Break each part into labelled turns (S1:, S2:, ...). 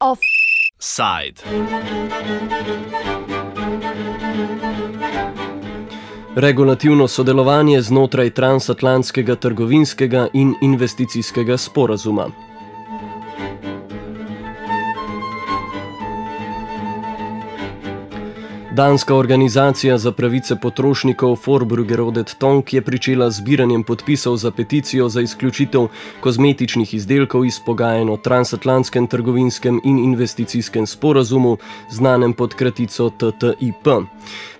S1: Offside. Regulativno sodelovanje znotraj transatlantskega trgovinskega in investicijskega sporazuma. Danska organizacija za pravice potrošnikov Forbruggerodet Tonk je pričela zbiranjem podpisov za peticijo za izključitev kozmetičnih izdelkov iz pogajanj o transatlantskem trgovinskem in investicijskem sporazumu, znanem pod kratico TTIP.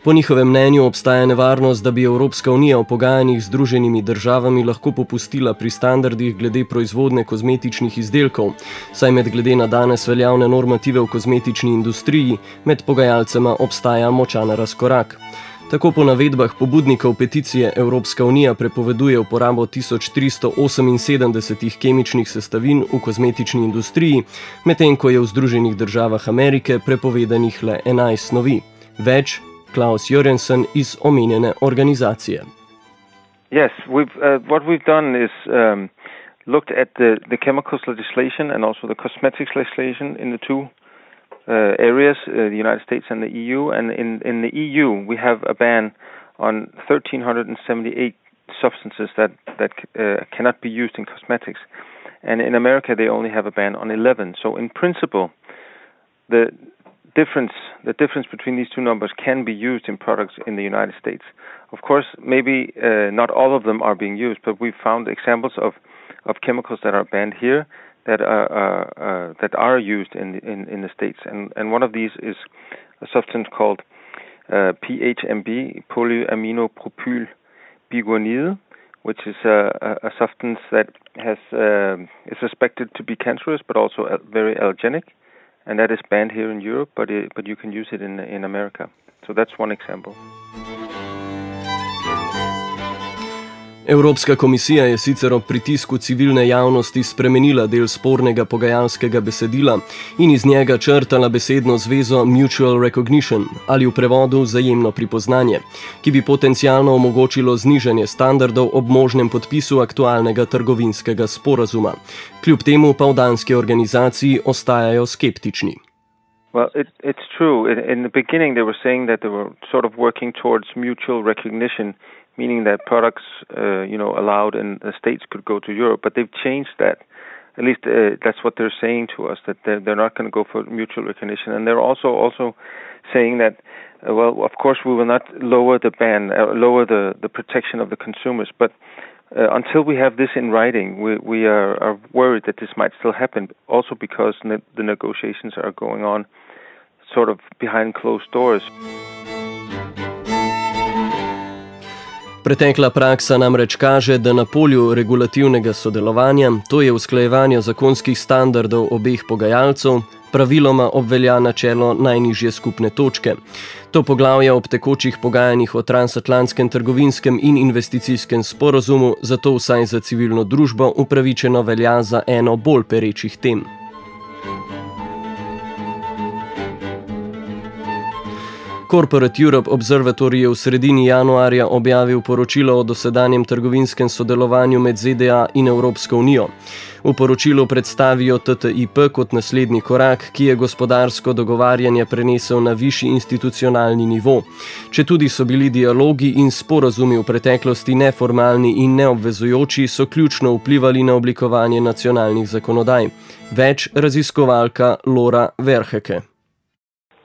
S1: Po njihovem mnenju obstaja nevarnost, da bi Evropska unija v pogajanjih z Združenimi državami lahko popustila pri standardih glede proizvodne kozmetičnih izdelkov, saj med glede na danes veljavne normative v kozmetični industriji med pogajalcema obstaja močan razkorak. Tako po navedbah pobudnikov peticije Evropska unija prepoveduje uporabo 1378 kemičnih sestavin v kozmetični industriji, medtem ko je v Združenih državah Amerike prepovedanih le 11 snovi. Več Klaus Jørgensen iz omenjene organizacije.
S2: Yes, we've, uh, what we've done is um, looked at the, the chemicals legislation and also the cosmetics legislation in the two uh, areas, uh, the United States and the EU. And in, in the EU, we have a ban on 1,378 substances that, that uh, cannot be used in cosmetics. And in America, they only have a ban on 11. So, in principle, the difference the difference between these two numbers can be used in products in the United States. Of course, maybe uh, not all of them are being used, but we've found examples of of chemicals that are banned here that are uh, uh, that are used in, the, in in the states, and and one of these is a substance called uh, PHMB, polyaminopropyl biguanide, which is a, a, substance that has uh, is suspected to be cancerous, but also very allergenic and that is banned here in Europe, but it, but you can use it in in America. So that's one example.
S1: Evropska komisija je sicer ob pritisku civilne javnosti spremenila del spornega pogajalskega besedila in iz njega črtala besedno zvezo Mutual Recognition ali v prevodu vzajemno pripoznanje, ki bi potencialno omogočilo znižanje standardov ob možnem podpisu aktualnega trgovinskega sporazuma. Kljub temu pa v danski organizaciji ostajajo skeptični.
S2: Well, it, it's true. In, in the beginning, they were saying that they were sort of working towards mutual recognition. meaning that products, uh, you know, allowed in the states could go to Europe. But they've changed that. At least uh, that's what they're saying to us that they're, they're not going to go for mutual recognition, and they're also also saying that, uh, well, of course, we will not lower the ban, uh, lower the the protection of the consumers, but uh, until we have this in writing, we, we are, are, worried that this might still happen, also because ne- the negotiations are going on sort of behind closed doors.
S1: Pretekla praksa namreč kaže, da na polju regulativnega sodelovanja, to je usklajevanje zakonskih standardov obeh pogajalcev, praviloma obvelja načelo najnižje skupne točke. To poglavje ob tekočih pogajanjih o transatlantskem trgovinskem in investicijskem sporozumu, zato vsaj za civilno družbo upravičeno velja za eno bolj perečih tem. Corporate Europe Observatory je v sredini januarja objavil poročilo o dosedanjem trgovinskem sodelovanju med ZDA in Evropsko unijo. V poročilu predstavijo TTIP kot naslednji korak, ki je gospodarsko dogovarjanje prenesel na višji institucionalni nivo. Če tudi so bili dialogi in sporazumi v preteklosti neformalni in neobvezujoči, so ključno vplivali na oblikovanje nacionalnih zakonodaj. Več raziskovalka Lora Verheke.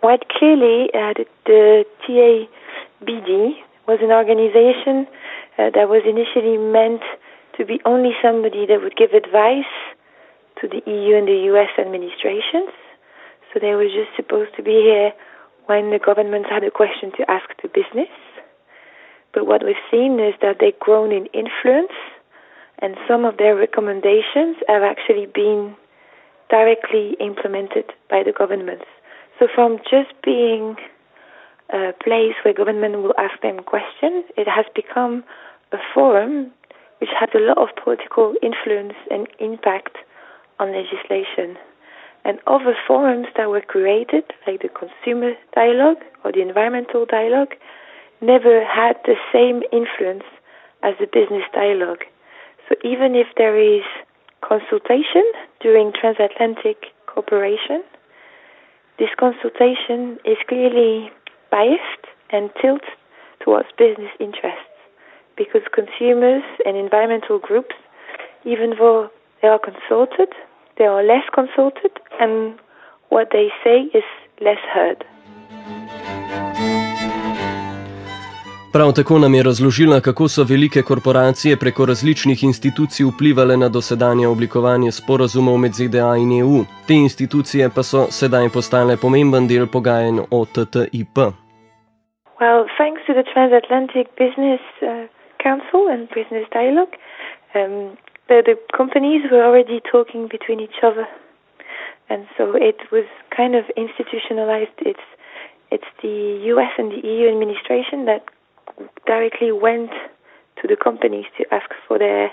S3: Quite clearly, uh, the, the TABD was an organization uh, that was initially meant to be only somebody that would give advice to the EU and the US administrations. So they were just supposed to be here when the governments had a question to ask to business. But what we've seen is that they've grown in influence, and some of their recommendations have actually been directly implemented by the governments. So from just being a place where government will ask them questions, it has become a forum which has a lot of political influence and impact on legislation. And other forums that were created, like the consumer dialogue or the environmental dialogue, never had the same influence as the business dialogue. So even if there is consultation during transatlantic cooperation, this consultation is clearly biased and tilted towards business interests because consumers and environmental groups, even though they are consulted, they are less consulted and what they say is less heard.
S1: Prav tako nam je razložila, kako so velike korporacije preko različnih institucij vplivali na dosedanje oblikovanje sporazumov med ZDA in EU. Te institucije pa so sedaj postale pomemben del pogajanj o TTIP.
S3: Well, thanks to the Transatlantic Business uh, Council and Business Dialogue, um, the, the companies were already talking between each other. And so it was kind of institutionalized. It's, it's the US and the EU administration that directly went to the companies to ask for their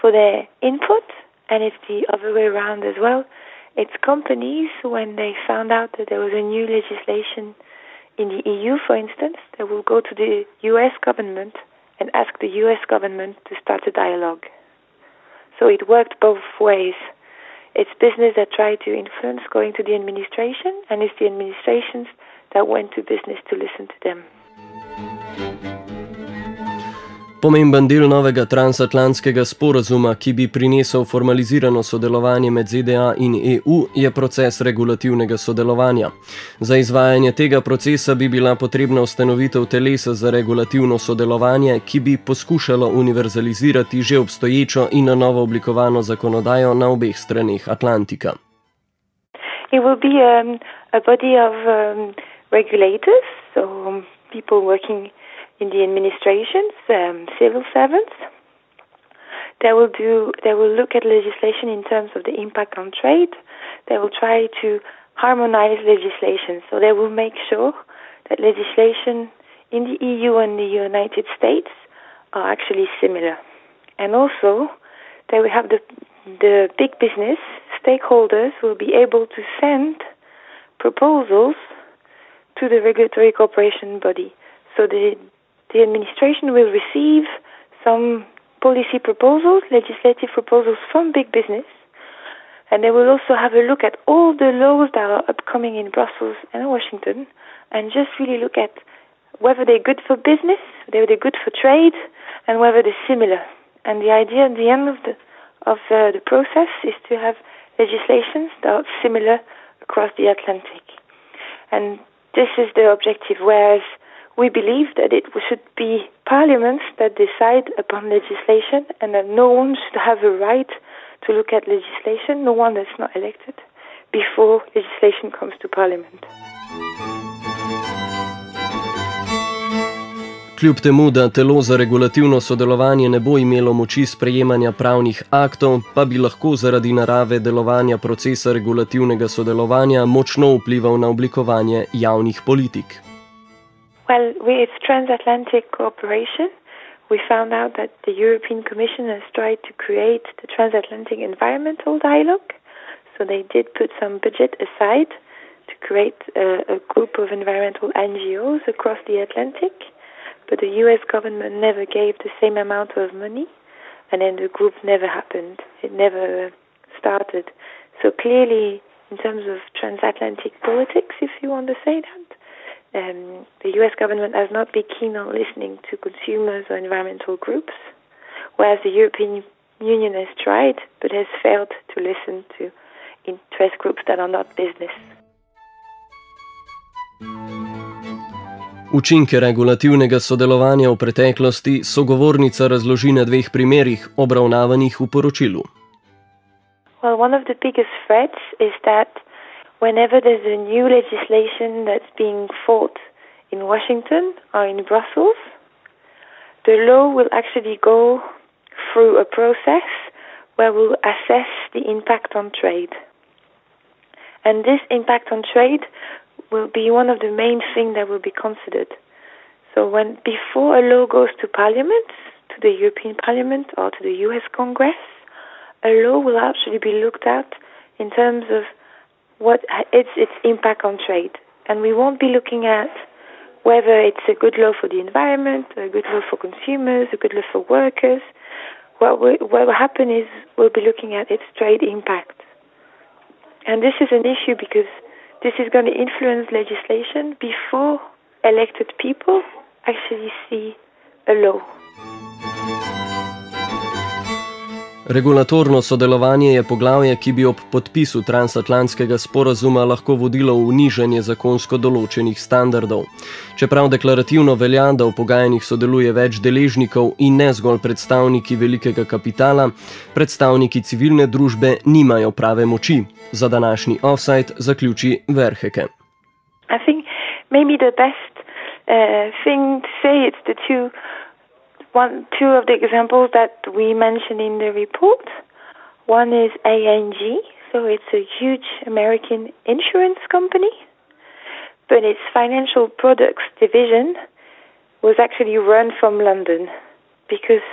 S3: for their input, and it's the other way around as well. It's companies when they found out that there was a new legislation in the EU, for instance, they will go to the US government and ask the US government to start a dialogue. So it worked both ways. It's business that tried to influence going to the administration, and it's the administrations that went to business to listen to them.
S1: Pomemben del novega transatlantskega sporazuma, ki bi prinesel formalizirano sodelovanje med ZDA in EU, je proces regulativnega sodelovanja. Za izvajanje tega procesa bi bila potrebna ustanovitev telesa za regulativno sodelovanje, ki bi poskušalo univerzalizirati že obstoječo in na novo oblikovano zakonodajo na obeh straneh Atlantika.
S3: It will be um, a body of um, regulators, so um, people working in the administrations, um, civil servants. They will do. They will look at legislation in terms of the impact on trade. They will try to harmonize legislation. So they will make sure that legislation in the EU and the United States are actually similar. And also, they will have the the big business stakeholders will be able to send proposals to the regulatory cooperation body. So the the administration will receive some policy proposals, legislative proposals from big business, and they will also have a look at all the laws that are upcoming in Brussels and Washington, and just really look at whether they're good for business, whether they're good for trade, and whether they're similar. And the idea at the end of the of uh, the process is to have legislations that are similar across the Atlantic. And this is the objective. Whereas we believe that it should be parliaments that decide upon legislation and that no one should have a right to look at legislation, no one that's not elected, before legislation comes to parliament.
S1: Kljub temu, da telo za regulativno sodelovanje ne bo imelo moči sprejemanja pravnih aktov, pa bi lahko zaradi narave delovanja procesa regulativnega sodelovanja močno vplival na oblikovanje javnih politik.
S3: Well, with transatlantic cooperation, we found out that the European Commission has tried to create the transatlantic environmental dialogue. So they did put some budget aside to create a, a group of environmental NGOs across the Atlantic, but the US government never gave the same amount of money, and then the group never happened. It never started. So clearly, in terms of transatlantic politics, if you want to say that, um, the US government has not been keen on listening to consumers or environmental groups, whereas the European Union has tried but has failed to listen to interest groups that are not business.
S1: Učinke regulativnega sodelovanja v preteklosti sogovornica razloži na dveh primerih, obravnavanih v poročilu.
S3: Well, one of the biggest threats is that whenever there's a new legislation that's being fought in Washington or in Brussels, the law will actually go through a process where we'll assess the impact on trade. And this impact on trade will be one of the main things that will be considered. So when before a law goes to Parliament, to the European Parliament or to the US Congress, a law will actually be looked at in terms of what its its impact on trade, and we won't be looking at whether it's a good law for the environment, a good law for consumers, a good law for workers. What, we, what will happen is we'll be looking at its trade impact. And this is an issue because this is going to influence legislation before elected people actually see a law.
S1: Regulatorno sodelovanje je poglavje, ki bi ob podpisu transatlantskega sporazuma lahko vodilo v nižanje zakonsko določenih standardov. Čeprav deklarativno velja, da v pogajanjih sodeluje več deležnikov in ne zgolj predstavniki velikega kapitala, predstavniki civilne družbe nimajo prave moči. Za današnji offside zaključi Verheke.
S3: Maybe the best uh, thing to say is the two one, two of the examples that we mentioned in the report. One is AIG, so it's a huge American insurance company, but its financial products division was actually run from London because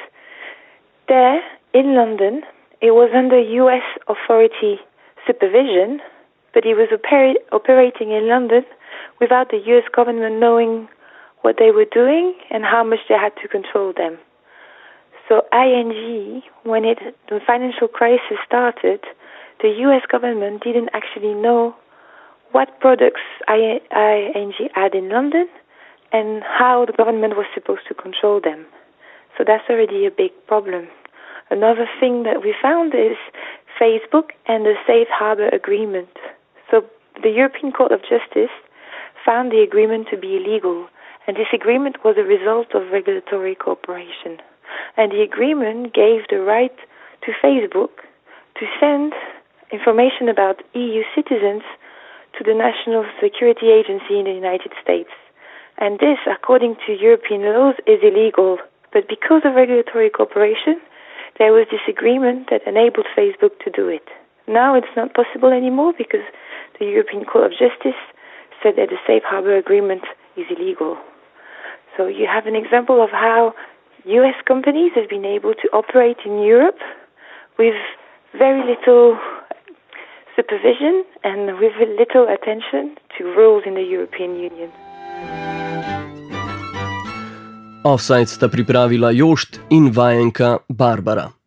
S3: there in London it was under US authority supervision, but it was oper- operating in London without the US government knowing what they were doing and how much they had to control them. So AIG, when it the financial crisis started, the U.S. government didn't actually know what products AIG had in London and how the government was supposed to control them. So that's already a big problem. Another thing that we found is Facebook and the Safe Harbor Agreement. So the European Court of Justice found the agreement to be illegal and this agreement was a result of regulatory cooperation. And the agreement gave the right to Facebook to send information about EU citizens to the National Security Agency in the United States. And this, according to European laws, is illegal. But because of regulatory cooperation, there was this agreement that enabled Facebook to do it. Now it's not possible anymore because the European Court of Justice said that the Safe Harbor Agreement is illegal. So you have an example of how US companies have been able to operate in Europe with very little supervision and with little attention to rules in the European Union.
S1: Offside sta pripravila Jošt in vajenka Barbara.